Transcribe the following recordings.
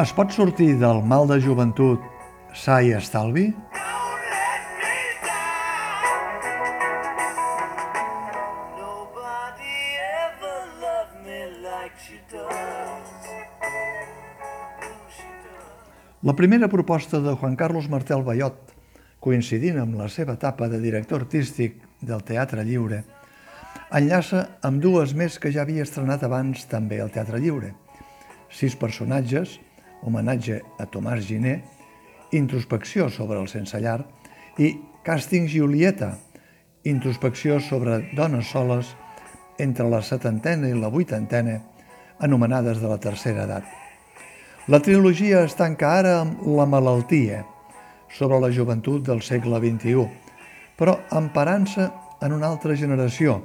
Es pot sortir del mal de joventut sa i estalvi? La primera proposta de Juan Carlos Martel Bayot, coincidint amb la seva etapa de director artístic del Teatre Lliure, enllaça amb dues més que ja havia estrenat abans també al Teatre Lliure. Sis personatges, homenatge a Tomàs Giner, introspecció sobre el sense llar i Càsting Julieta, introspecció sobre dones soles entre la setantena i la vuitantena, anomenades de la tercera edat. La trilogia es tanca ara amb La malaltia, sobre la joventut del segle XXI, però emparant-se en una altra generació,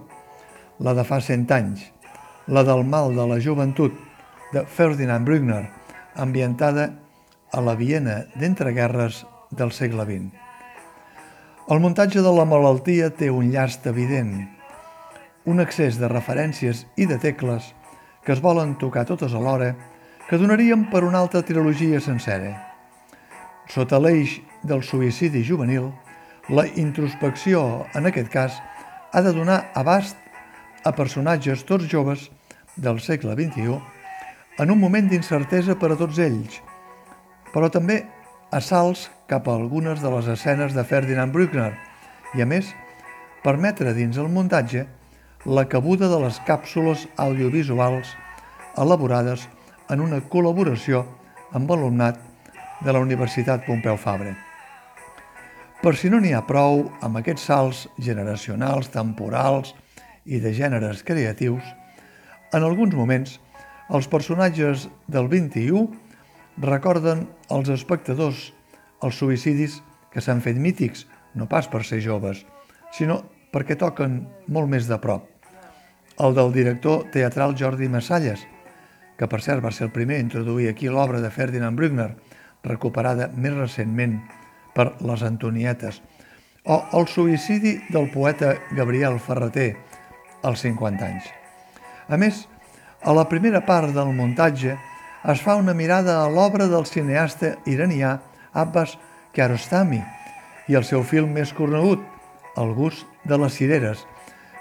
la de fa cent anys, la del mal de la joventut, de Ferdinand Brückner, ambientada a la Viena d'entreguerres del segle XX. El muntatge de la malaltia té un llast evident, un excés de referències i de tecles que es volen tocar totes alhora que donarien per una altra trilogia sencera. Sota l'eix del suïcidi juvenil, la introspecció, en aquest cas, ha de donar abast a personatges tots joves del segle XXI en un moment d'incertesa per a tots ells, però també assalts cap a algunes de les escenes de Ferdinand Brückner i, a més, permetre dins el muntatge la cabuda de les càpsules audiovisuals elaborades en una col·laboració amb alumnat de la Universitat Pompeu Fabra. Per si no n'hi ha prou amb aquests salts generacionals, temporals i de gèneres creatius, en alguns moments els personatges del 21 recorden als espectadors els suïcidis que s'han fet mítics, no pas per ser joves, sinó perquè toquen molt més de prop. El del director teatral Jordi Massalles, que per cert va ser el primer a introduir aquí l'obra de Ferdinand Brückner, recuperada més recentment per les Antonietes, o el suïcidi del poeta Gabriel Ferreter, als 50 anys. A més, a la primera part del muntatge es fa una mirada a l'obra del cineasta iranià Abbas Kiarostami i el seu film més conegut, El gust de les cireres,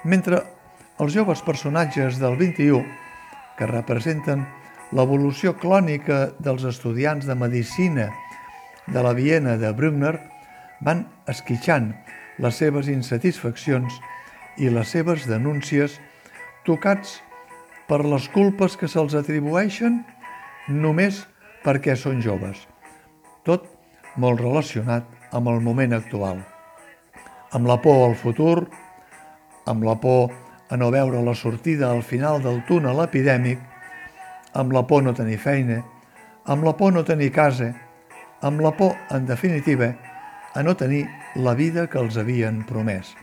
mentre els joves personatges del 21, que representen l'evolució clònica dels estudiants de medicina de la Viena de Brückner, van esquitxant les seves insatisfaccions i les seves denúncies tocats per les culpes que se'ls atribueixen només perquè són joves. Tot molt relacionat amb el moment actual. Amb la por al futur, amb la por a no veure la sortida al final del túnel epidèmic, amb la por no tenir feina, amb la por no tenir casa, amb la por, en definitiva, a no tenir la vida que els havien promès,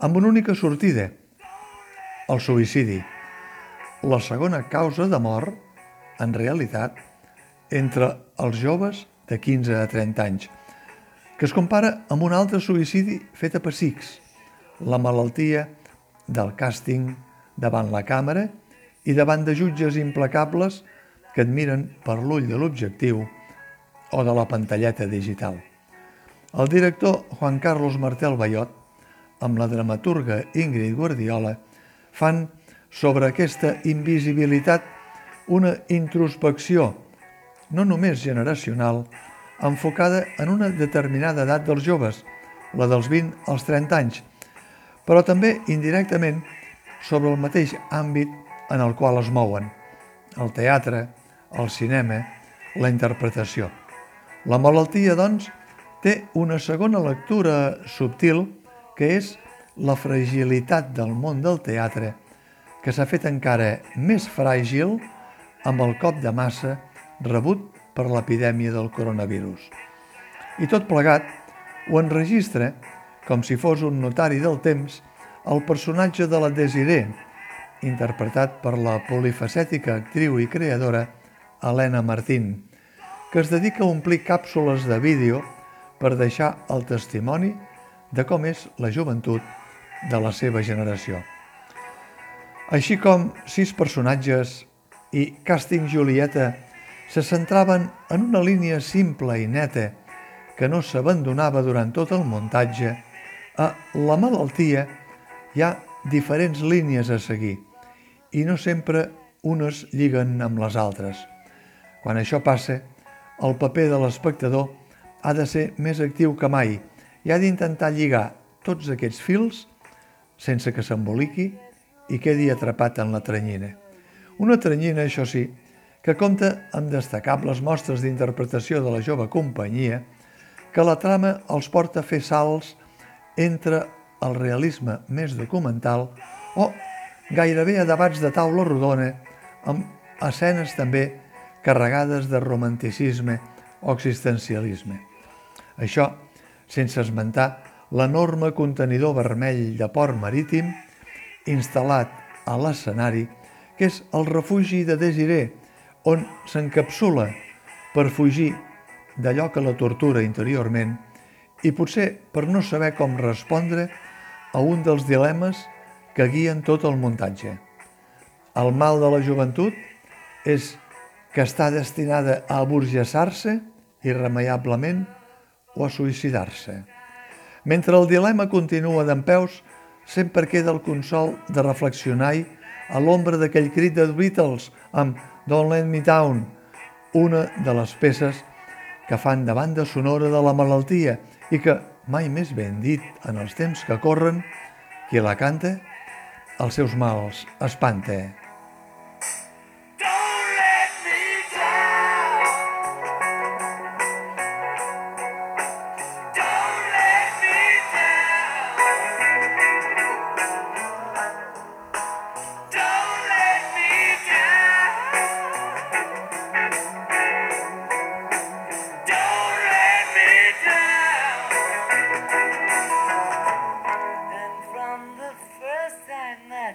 amb una única sortida, el suïcidi, la segona causa de mort, en realitat, entre els joves de 15 a 30 anys, que es compara amb un altre suïcidi fet a pessics, la malaltia del càsting davant la càmera i davant de jutges implacables que et miren per l'ull de l'objectiu o de la pantalleta digital. El director Juan Carlos Martel Bayot, amb la dramaturga Ingrid Guardiola, fan sobre aquesta invisibilitat una introspecció, no només generacional, enfocada en una determinada edat dels joves, la dels 20 als 30 anys, però també indirectament sobre el mateix àmbit en el qual es mouen, el teatre, el cinema, la interpretació. La malaltia, doncs, té una segona lectura subtil que és la fragilitat del món del teatre que s'ha fet encara més fràgil amb el cop de massa rebut per l'epidèmia del coronavirus. I tot plegat ho enregistra, com si fos un notari del temps, el personatge de la Desiré, interpretat per la polifacètica actriu i creadora Helena Martín, que es dedica a omplir càpsules de vídeo per deixar el testimoni de com és la joventut de la seva generació. Així com sis personatges i Càsting Julieta se centraven en una línia simple i neta que no s'abandonava durant tot el muntatge, a la malaltia hi ha diferents línies a seguir i no sempre unes lliguen amb les altres. Quan això passa, el paper de l'espectador ha de ser més actiu que mai i ha d'intentar lligar tots aquests fils sense que s'emboliqui i quedi atrapat en la tranyina. Una tranyina, això sí, que compta amb destacables mostres d'interpretació de la jove companyia, que la trama els porta a fer salts entre el realisme més documental o gairebé a debats de taula rodona amb escenes també carregades de romanticisme o existencialisme. Això sense esmentar l'enorme contenidor vermell de port marítim instal·lat a l'escenari, que és el refugi de Desiré, on s'encapsula per fugir d'allò que la tortura interiorment i potser per no saber com respondre a un dels dilemes que guien tot el muntatge. El mal de la joventut és que està destinada a aburgessar-se irremeiablement o a suïcidar-se. Mentre el dilema continua d'en peus, sempre queda el consol de reflexionar a l'ombra d'aquell crit de Beatles amb Don't Let Me Down, una de les peces que fan de banda sonora de la malaltia i que, mai més ben dit en els temps que corren, qui la canta, els seus mals espanta.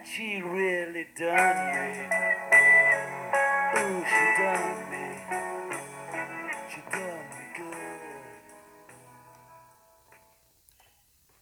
She really done me.